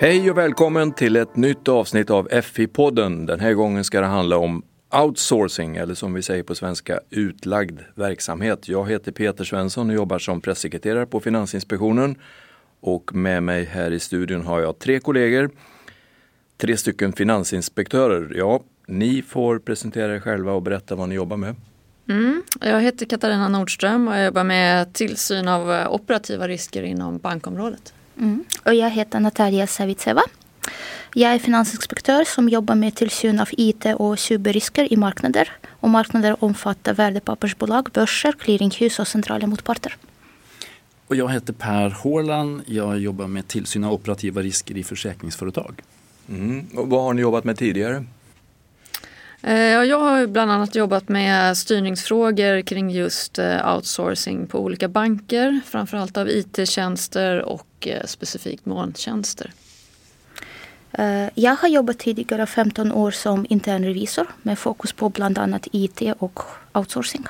Hej och välkommen till ett nytt avsnitt av FI-podden. Den här gången ska det handla om outsourcing, eller som vi säger på svenska, utlagd verksamhet. Jag heter Peter Svensson och jobbar som pressekreterare på Finansinspektionen. Och med mig här i studion har jag tre kollegor, tre stycken finansinspektörer. Ja, ni får presentera er själva och berätta vad ni jobbar med. Mm, jag heter Katarina Nordström och jag jobbar med tillsyn av operativa risker inom bankområdet. Mm. Och jag heter Natalia Savitseva. Jag är finansinspektör som jobbar med tillsyn av IT och cyberrisker i marknader. Och marknader omfattar värdepappersbolag, börser, clearinghus och centrala motparter. Och jag heter Per Hårland. Jag jobbar med tillsyn av operativa risker i försäkringsföretag. Mm. Och vad har ni jobbat med tidigare? Eh, jag har bland annat jobbat med styrningsfrågor kring just eh, outsourcing på olika banker, framförallt av IT-tjänster och eh, specifikt molntjänster. Jag har jobbat tidigare 15 år som internrevisor med fokus på bland annat IT och outsourcing.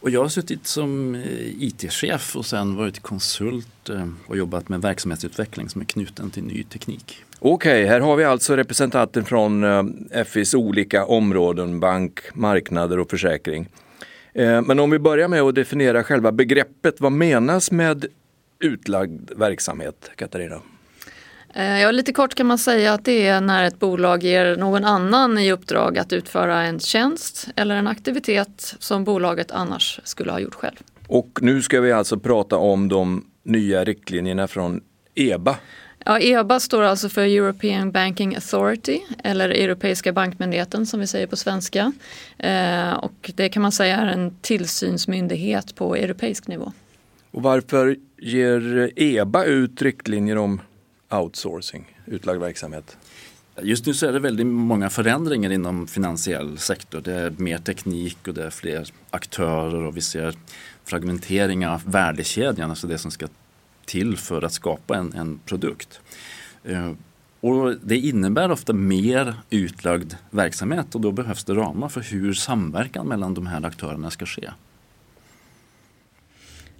Och jag har suttit som IT-chef och sen varit konsult och jobbat med verksamhetsutveckling som är knuten till ny teknik. Okej, okay, här har vi alltså representanter från eh, FIs olika områden, bank, marknader och försäkring. Eh, men om vi börjar med att definiera själva begreppet, vad menas med utlagd verksamhet, Katarina? Eh, ja, lite kort kan man säga att det är när ett bolag ger någon annan i uppdrag att utföra en tjänst eller en aktivitet som bolaget annars skulle ha gjort själv. Och nu ska vi alltså prata om de nya riktlinjerna från EBA. Ja, EBA står alltså för European Banking Authority eller Europeiska bankmyndigheten som vi säger på svenska. Eh, och det kan man säga är en tillsynsmyndighet på europeisk nivå. Och varför ger EBA ut riktlinjer om outsourcing, utlagd verksamhet? Just nu så är det väldigt många förändringar inom finansiell sektor. Det är mer teknik och det är fler aktörer och vi ser fragmentering av värdekedjan, alltså det som ska till för att skapa en, en produkt. Eh, och det innebär ofta mer utlagd verksamhet och då behövs det ramar för hur samverkan mellan de här aktörerna ska ske.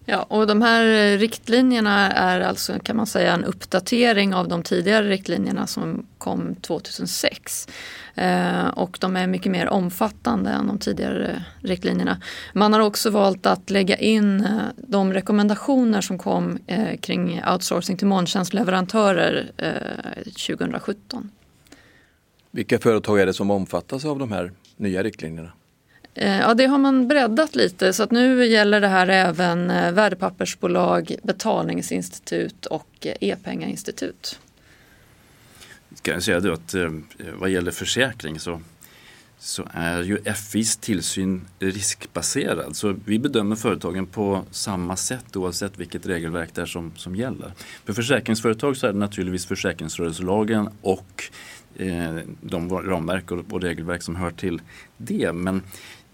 Ja, och de här eh, riktlinjerna är alltså kan man säga en uppdatering av de tidigare riktlinjerna som kom 2006. Eh, och de är mycket mer omfattande än de tidigare riktlinjerna. Man har också valt att lägga in eh, de rekommendationer som kom eh, kring outsourcing till molntjänstleverantörer eh, 2017. Vilka företag är det som omfattas av de här nya riktlinjerna? Eh, ja, det har man breddat lite så att nu gäller det här även eh, värdepappersbolag, betalningsinstitut och eh, e-pengainstitut kan jag säga då att vad gäller försäkring så, så är ju FIs tillsyn riskbaserad. Så vi bedömer företagen på samma sätt oavsett vilket regelverk det är som, som gäller. För försäkringsföretag så är det naturligtvis försäkringsrörelselagen och eh, de ramverk och, och regelverk som hör till det. Men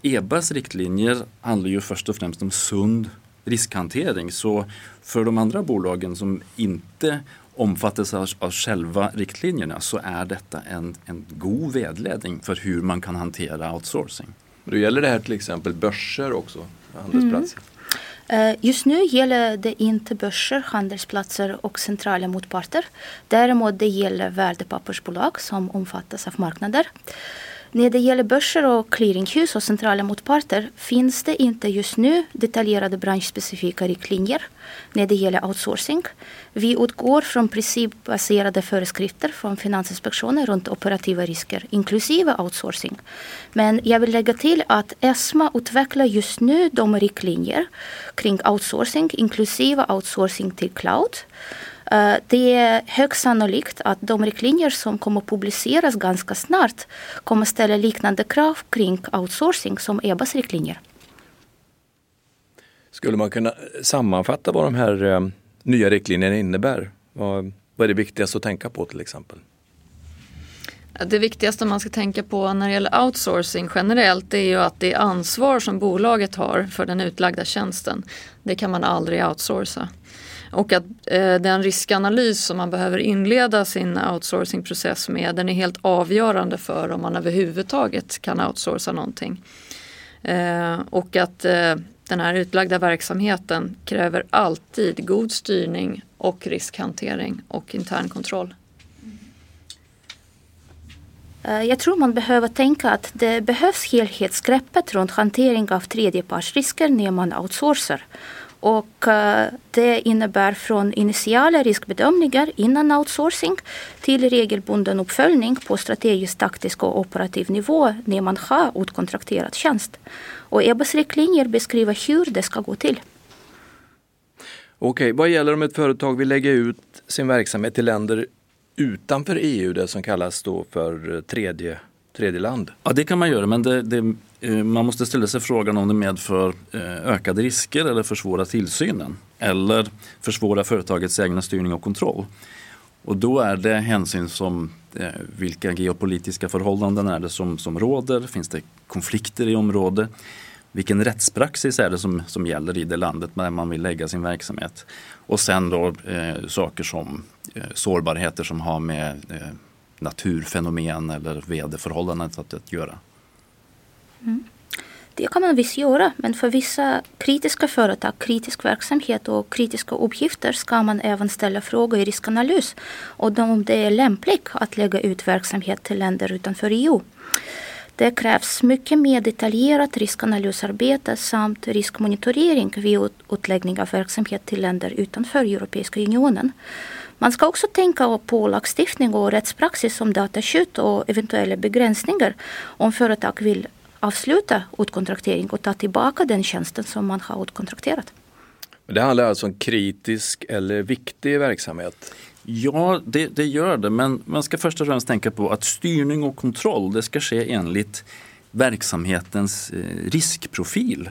EBAs riktlinjer handlar ju först och främst om sund riskhantering. Så för de andra bolagen som inte omfattas av, av själva riktlinjerna så är detta en, en god vägledning för hur man kan hantera outsourcing. Då gäller det här till exempel börser också, handelsplatser? Mm. Just nu gäller det inte börser, handelsplatser och centrala motparter. Däremot det gäller värdepappersbolag som omfattas av marknader. När det gäller börser och clearinghus och centrala motparter finns det inte just nu detaljerade branschspecifika riktlinjer när det gäller outsourcing. Vi utgår från principbaserade föreskrifter från Finansinspektionen runt operativa risker, inklusive outsourcing. Men jag vill lägga till att ESMA utvecklar just nu de riktlinjer kring outsourcing, inklusive outsourcing till cloud. Eh, det är högst sannolikt att de riktlinjer som kommer publiceras ganska snart kommer ställa liknande krav kring outsourcing som EBAs riktlinjer. Skulle man kunna sammanfatta vad de här eh, nya riktlinjerna innebär? Vad, vad är det viktigaste att tänka på till exempel? Det viktigaste man ska tänka på när det gäller outsourcing generellt det är ju att det ansvar som bolaget har för den utlagda tjänsten, det kan man aldrig outsourca. Och att eh, den riskanalys som man behöver inleda sin outsourcingprocess med den är helt avgörande för om man överhuvudtaget kan outsourca någonting. Eh, och att eh, den här utlagda verksamheten kräver alltid god styrning och riskhantering och intern kontroll. Eh, jag tror man behöver tänka att det behövs helhetsgreppet runt hantering av tredjepartsrisker när man outsourcar. Och eh, det innebär från initiala riskbedömningar innan outsourcing till regelbunden uppföljning på strategisk, taktisk och operativ nivå när man har utkontrakterat tjänst. Och EBAs riktlinjer beskriver hur det ska gå till. Okej, vad gäller om ett företag vill lägga ut sin verksamhet till länder utanför EU, det som kallas då för tredje, tredje land? Ja, det kan man göra, men det, det, eh, Eh, man måste ställa sig frågan om det medför eh, ökade risker eller försvårar tillsynen eller försvårar företagets egna styrning och kontroll. Och då är det hänsyn som eh, vilka geopolitiska förhållanden är det som, som råder? Finns det konflikter i området? Vilken rättspraxis är det som, som gäller i det landet där man vill lägga sin verksamhet? Och sen då eh, saker som eh, sårbarheter som har med eh, naturfenomen eller väderförhållanden att, att göra. Mm. Det kan man visst göra, men för vissa kritiska företag, kritisk verksamhet och kritiska uppgifter ska man även ställa frågor i riskanalys och om det är lämpligt att lägga ut verksamhet till länder utanför EU. Det krävs mycket mer detaljerat riskanalysarbete samt riskmonitorering vid utläggning av verksamhet till länder utanför Europeiska unionen. Man ska också tänka på lagstiftning och rättspraxis om dataskydd och eventuella begränsningar om företag vill avsluta utkontraktering och ta tillbaka den tjänsten som man har utkontrakterat. Det handlar alltså om kritisk eller viktig verksamhet? Ja, det, det, gör det, men man ska först och främst tänka på att styrning och kontroll det ska ske enligt verksamhetens eh, riskprofil.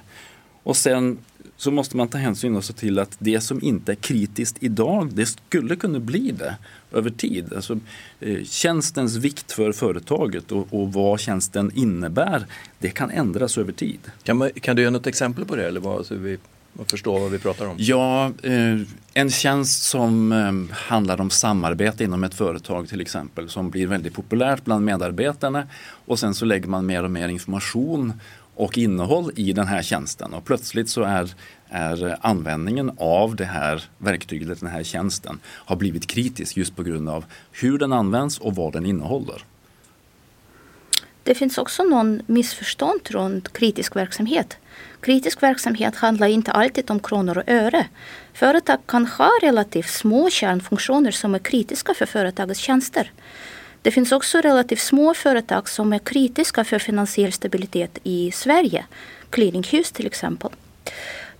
Och sen så måste man ta hänsyn också till att det som inte är kritiskt idag, det skulle kunna bli det över tid. Alltså, eh, tjänstens vikt för företaget och, och, vad tjänsten innebär, det kan ändras över tid. Kan, man, kan du ge något exempel på det? Eller vad, så vi och förstå vad vi pratar om? Ja, eh, en tjänst som eh, handlar om samarbete inom ett företag till exempel som blir väldigt populärt bland medarbetarna och sen så lägger man mer och mer information och innehåll i den här tjänsten och plötsligt så är, är användningen av det här verktyget, den här tjänsten, har blivit kritisk just på grund av hur den används och vad den innehåller. Det finns också någon missförstånd runt kritisk verksamhet. Kritisk verksamhet handlar inte alltid om kronor och öre. Företag kan ha relativt små kärnfunktioner som är kritiska för företagets tjänster. Det finns också relativt små företag som är kritiska för finansiell stabilitet i Sverige. Clearinghus till exempel.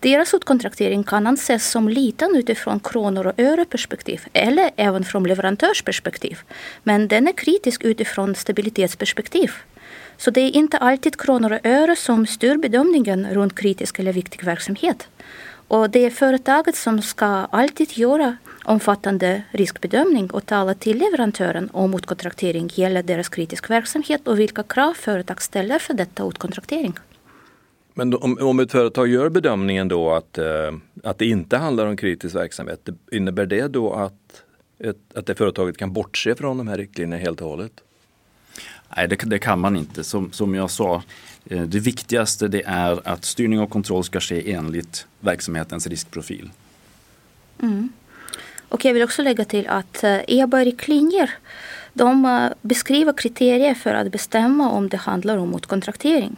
Deras utkontraktering kan anses som liten utifrån kronor och öre perspektiv eller även från leverantörsperspektiv. Men den är kritisk utifrån stabilitetsperspektiv. Så det är inte alltid kronor och öre som styr bedömningen runt kritisk eller viktig verksamhet. Och det är företaget som ska alltid göra omfattande riskbedömning och tala till leverantören om utkontraktering gäller deras kritisk verksamhet och vilka krav företag ställer för detta utkontraktering. Men om, om ett företag gör bedömningen då att, eh, att det inte handlar om kritisk verksamhet, innebär det då att, ett, att det företaget kan bortse från de här riktlinjerna helt och hållet? Nej, det, det, kan man inte. Som, som jag sa, eh, det viktigaste det är att styrning och kontroll ska ske enligt verksamhetens riskprofil. Mm. Och jag vill också lägga till att eh, EBA-riktlinjer de eh, beskriver kriterier för att bestämma om det handlar om motkontraktering.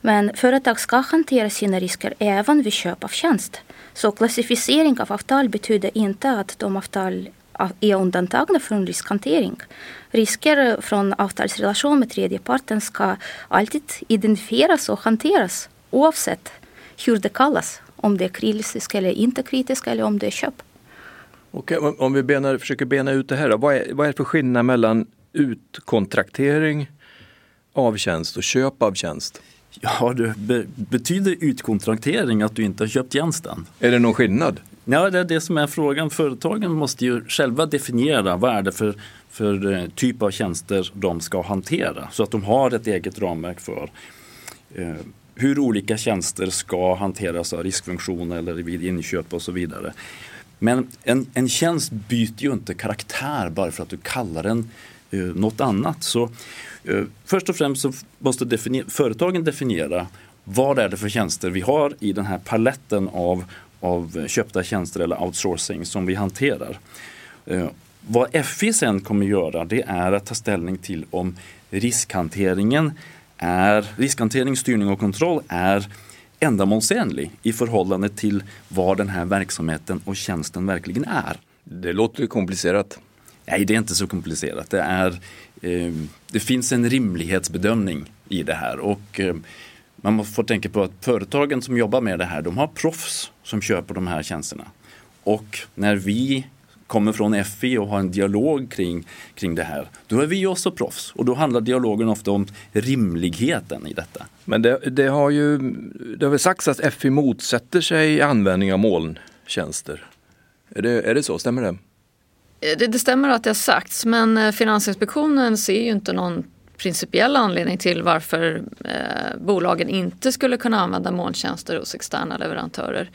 Men företag ska hantera sina risker även vid köp av tjänst. Så klassificering av avtal betyder inte att de avtal eh, är undantagna från riskhantering. Risker från avtalsrelation med tredje parten ska alltid identifieras och hanteras oavsett hur det kallas. Om det är kritiskt eller inte kritiskt eller om det är köp. Okej, om vi benar, försöker bena ut det här då. Vad är, vad är det för skillnad mellan utkontraktering av tjänst och köp av tjänst? Ja, det be betyder utkontraktering att du inte har köpt tjänsten? Är det någon skillnad? Ja, det är det som är frågan. Företagen måste ju själva definiera vad är det för, för eh, typ av tjänster de ska hantera så att de har ett eget ramverk för eh, hur olika tjänster ska hanteras av riskfunktioner eller vid inköp och så vidare. Men en, en tjänst byter ju inte karaktär bara för att du kallar den eh, något annat. Så eh, Först och främst så måste defini företagen definiera vad är det för tjänster vi har i den här paletten av, av köpta tjänster eller outsourcing som vi hanterar. Eh, vad FI sen kommer göra det är att ta ställning till om riskhanteringen är, riskhantering, styrning och kontroll är ändamålsenlig i förhållande till vad den här verksamheten och tjänsten verkligen är. Det låter komplicerat. Nej, det är inte så komplicerat. Det, är, eh, det finns en rimlighetsbedömning i det här och eh, man får tänka på att företagen som jobbar med det här, de har proffs som köper de här tjänsterna. Och när vi kommer från FI och har en dialog kring, kring det här, då är vi också proffs. Och då handlar dialogen ofta om rimligheten i detta. Men det, det har ju det har väl sagts att FI motsätter sig användning av molntjänster. Är det, är det så, stämmer det? det? Det stämmer att det har sagts men eh, Finansinspektionen ser ju inte någon principiell anledning till varför eh, bolagen inte skulle kunna använda molntjänster hos externa leverantörer.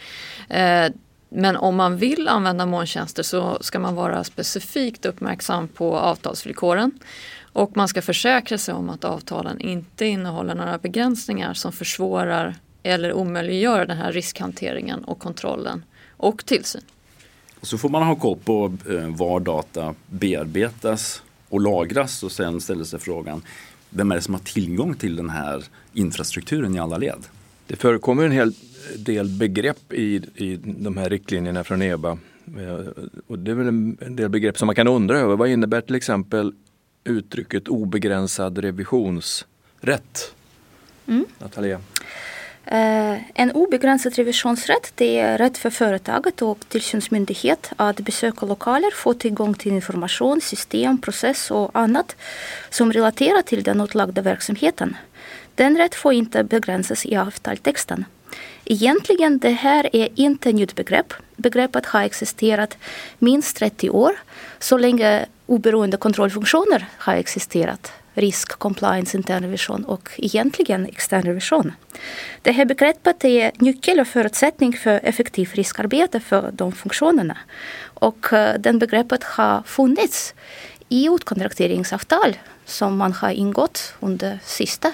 Eh, men om man vill använda molntjänster så ska man vara specifikt uppmärksam på avtalsvillkoren. Och man ska försäkra sig om att avtalen inte innehåller några begränsningar som försvårar eller omöjliggör den här riskhanteringen och kontrollen och tillsyn. Så får man ha koll på eh, var data bearbetas och lagras och sen ställer sig frågan vem är det som har tillgång till den här infrastrukturen i alla led? Det förekommer en hel del begrepp i, i de här riktlinjerna från EBA. Eh, och det är väl en, del begrepp som man kan undra över. Vad innebär till exempel uttrycket obegränsad revisionsrätt? Mm. Natalia? Uh, en obegränsad revisionsrätt det är rätt för företaget och tillsynsmyndighet att besöka lokaler, få tillgång till information, system, process och annat som relaterar till den utlagda verksamheten. Den rätt får inte begränsas i avtalstexten. Egentligen det här är inte ett nytt begrepp. Begreppet har existerat minst 30 år, så länge oberoende kontrollfunktioner har existerat. Risk, compliance, intern revision och egentligen extern revision. Det här begreppet är nyckel och förutsättning för effektivt riskarbete för de funktionerna. Och eh, den begreppet har funnits i utkontrakteringsavtal som man har ingått under sista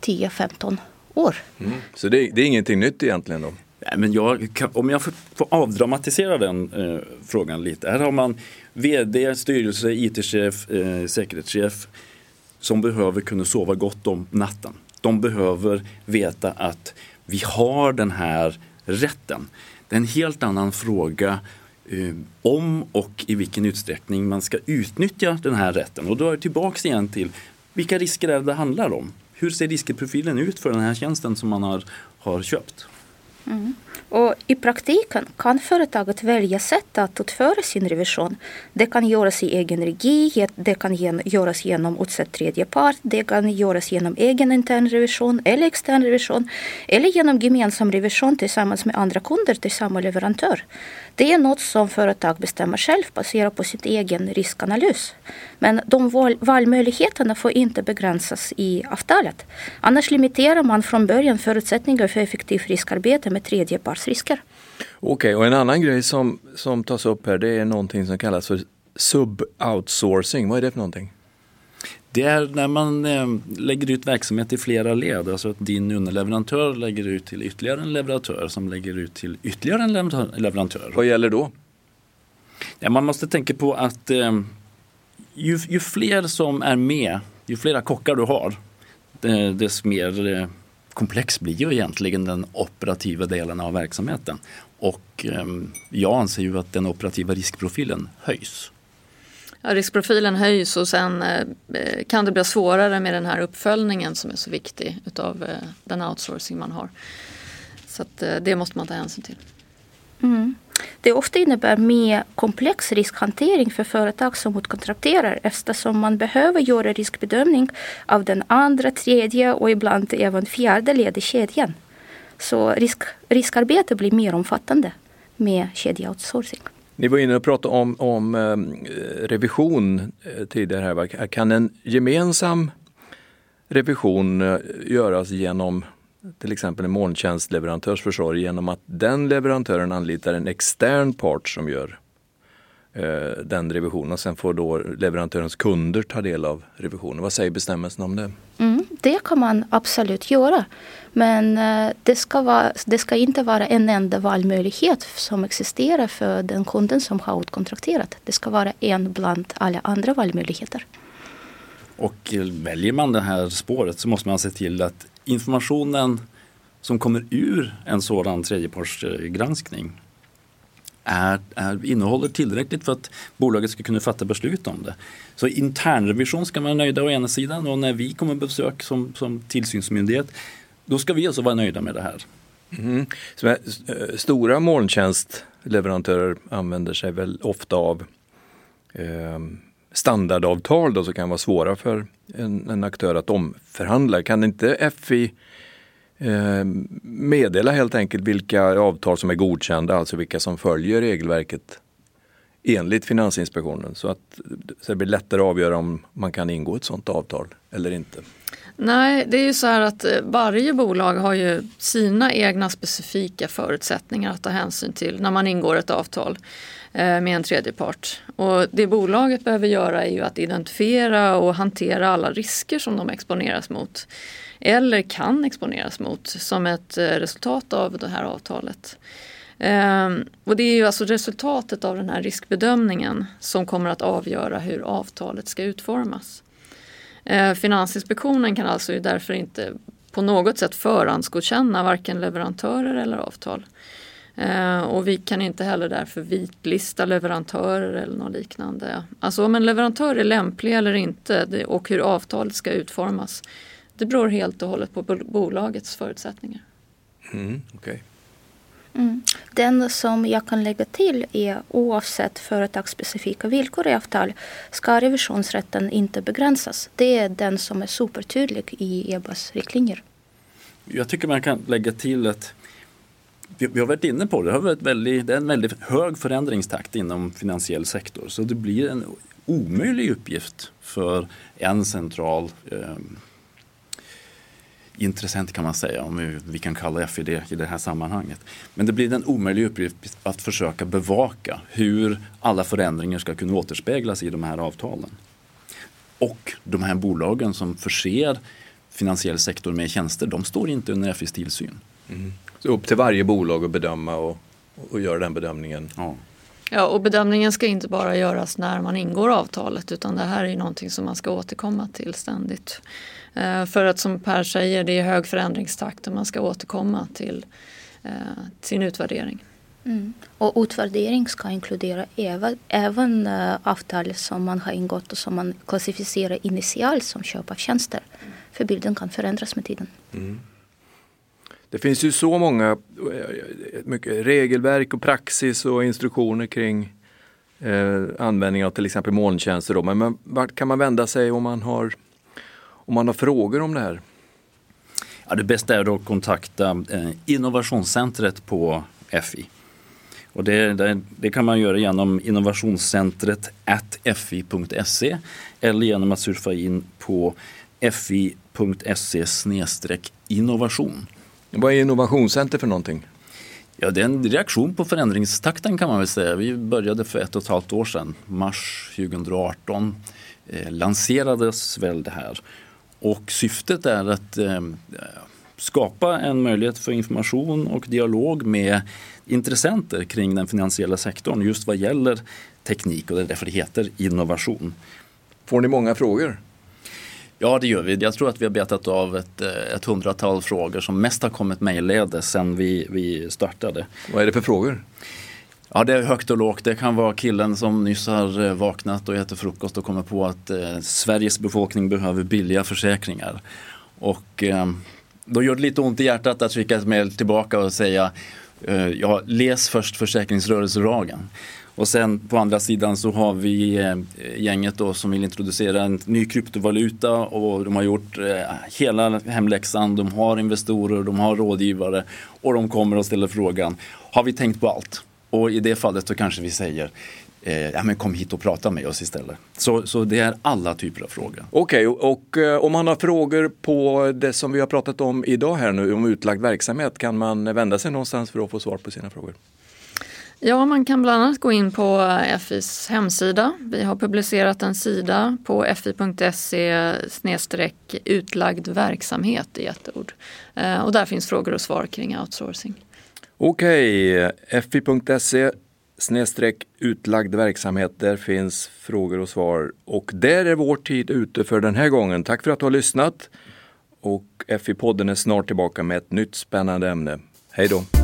10-15 år. Mm. Så det, det, är ingenting nytt egentligen då? Nej, men jag, om jag får, avdramatisera den eh, frågan lite. Här har man VD, styrelse, IT-chef, eh, säkerhetschef som behöver kunna sova gott om natten. De behöver veta att vi har den här rätten. Det är en helt annan fråga eh, om och i vilken utsträckning man ska utnyttja den här rätten. Och då är jag tillbaks igen till vilka risker är det det handlar om? Hur ser riskprofilen ut för den här tjänsten som man har, har köpt? Mm. Och I praktiken kan företaget välja sätt att utföra sin revision. Det kan göras i egen regi, det kan göras genom utsedd tredje part, det kan göras genom egen intern revision eller extern revision eller genom gemensam revision tillsammans med andra kunder till samma leverantör. Det är något som företag bestämmer själv baserat på sin egen riskanalys. Men de val valmöjligheterna får inte begränsas i avtalet. Annars limiterar man från början förutsättningar för effektivt riskarbete med tredjepartsrisker. Okej, okay, och en annan grej som, som tas upp här det är någonting som kallas för sub-outsourcing. Vad är det för någonting? Det är när man eh, lägger ut verksamhet i flera led. Alltså att din underleverantör lägger ut till ytterligare en leverantör som lägger ut till ytterligare en leverantör. Vad gäller då? Ja, man måste tänka på att eh, ju, ju, fler som är med, ju flera kockar du har, desto mer eh, komplex blir ju egentligen den operativa delen av verksamheten. Och eh, jag anser ju att den operativa riskprofilen höjs. Ja, riskprofilen höjs och sen eh, kan det bli svårare med den här uppföljningen som är så viktig utav eh, den outsourcing man har. Så att, eh, det måste man ta hänsyn till. Mm. Det ofta innebär mer komplex riskhantering för företag som motkontrakterar eftersom man behöver göra riskbedömning av den andra, tredje och ibland även fjärde led i kedjan. Så risk, riskarbete blir mer omfattande med kedjeoutsourcing. Ni var inne och pratade om, om eh, revision eh, tidigare. Här. Kan en gemensam revision eh, göras genom till exempel en molntjänstleverantörs försorg genom att den leverantören anlitar en extern part som gör eh, den revisionen. Sen får då leverantörens kunder ta del av revisionen. Vad säger bestämmelsen om det? Mm, det kan man absolut göra. Men eh, det ska, vara, det ska inte vara en enda valmöjlighet som existerar för den kunden som har utkontrakterat. Det ska vara en bland alla andra valmöjligheter. Och eh, väljer man det här spåret så måste man se till att informationen som kommer ur en sådan tredjepartsgranskning är, är, innehåller tillräckligt för att bolaget ska kunna fatta beslut om det. Så internrevision ska man vara nöjda å ena sidan och när vi kommer på besök som, som tillsynsmyndighet då ska vi alltså vara nöjda med det här. Mm-hmm. Mm. Så, eh, stora molntjänstleverantörer använder sig väl ofta av eh, standardavtal då, som kan vara svåra för en, en aktör att omförhandla. Kan inte FI eh, meddela helt enkelt vilka avtal som är godkända, alltså vilka som följer regelverket enligt Finansinspektionen så att så det blir lättare att avgöra om man kan ingå ett sådant avtal eller inte. Nej, det är ju så här att eh, varje bolag har ju sina egna specifika förutsättningar att ta hänsyn till när man ingår ett avtal eh, med en tredje part. Och det bolaget behöver göra är ju att identifiera och hantera alla risker som de exponeras mot. Eller kan exponeras mot som ett eh, resultat av det här avtalet. Ehm, och det är ju alltså resultatet av den här riskbedömningen som kommer att avgöra hur avtalet ska utformas. Eh, Finansinspektionen kan alltså därför inte på något sätt förhandsgodkänna varken leverantörer eller avtal. Eh, och vi kan inte heller därför vitlista leverantörer eller något liknande. Alltså om en leverantör är lämplig eller inte och hur avtalet ska utformas. Det beror helt och hållet på bolagets förutsättningar. Mm, okay. Mm. Den som jag kan lägga till är oavsett företagsspecifika villkor i avtal ska revisionsrätten inte begränsas. Det är den som är supertydlig i EBAs riktlinjer. Jag tycker man kan lägga till att vi, har varit inne på det, det, har varit väldigt, det är en väldigt hög förändringstakt inom finansiell sektor så det blir en omöjlig uppgift för en central eh, intressent kan man säga, om vi, vi kan kalla FID i det här sammanhanget. Men det blir en omöjlig uppgift att försöka bevaka hur alla förändringar ska kunna återspeglas i de här avtalen. Och de här bolagen som förser finansiell sektor med tjänster, de står inte under FIs tillsyn. Mm. Så upp till varje bolag att bedöma och, och göra den bedömningen. Ja. Ja, och bedömningen ska inte bara göras när man ingår avtalet utan det här är någonting som man ska återkomma till ständigt. Eh, för att som Per säger, det är hög förändringstakt och man ska återkomma till eh, sin utvärdering. Mm. Och utvärdering ska inkludera även, även uh, avtal som man har ingått och som man klassificerar initialt som köp av tjänster. För bilden kan förändras med tiden. Mm. Det finns ju så många eh, mycket regelverk och praxis och instruktioner kring eh, användning av till exempel molntjänster. Då. Men vart kan man vända sig om man har om man har frågor om det här? Ja, det bästa är att kontakta eh, innovationscentret på FI. Och det, det, det, kan man göra genom innovationscentret fi.se eller genom att surfa in på fi.se innovation. Vad är innovationscenter för någonting? Ja, det är en reaktion på förändringstakten kan man väl säga. Vi började för ett och ett halvt år sedan, mars 2018 eh, lanserades väl det här. Och syftet är att eh, skapa en möjlighet för information och dialog med intressenter kring den finansiella sektorn just vad gäller teknik och det är därför det heter innovation. Får ni många frågor? Ja det gör vi. Jag tror att vi har betat av ett, eh, ett hundratal frågor som mest har kommit mejlledes sedan vi, vi startade. Vad är det för frågor? Ja, det är högt och lågt. Det kan vara killen som nyss har eh, vaknat och äter frukost och kommer på att eh, Sveriges befolkning behöver billiga försäkringar. Och eh, då gör det lite ont i hjärtat att skicka ett mejl tillbaka och säga eh, ja, läs först försäkringsrörelselagen. Och sen på andra sidan så har vi eh, gänget då som vill introducera en ny kryptovaluta och de har gjort eh, hela hemläxan. De har investorer, de har rådgivare och de kommer och ställer frågan, har vi tänkt på allt? Och i det fallet så kanske vi säger eh, ja, men kom hit och prata med oss istället. Så, så det är alla typer av frågor. Okej, okay, och eh, om man har frågor på det som vi har pratat om idag här nu, om utlagd verksamhet, kan man vända sig någonstans för att få svar på sina frågor? Ja, man kan bland annat gå in på FIs hemsida. Vi har publicerat en sida på fi.se utlagd verksamhet i ett ord. Eh, och där finns frågor och svar kring outsourcing. Okej, fi.se snedstreck utlagd verksamhet. Där finns frågor och svar. Och där är vår tid ute för den här gången. Tack för att du har lyssnat. Och FI-podden är snart tillbaka med ett nytt spännande ämne. Hej då!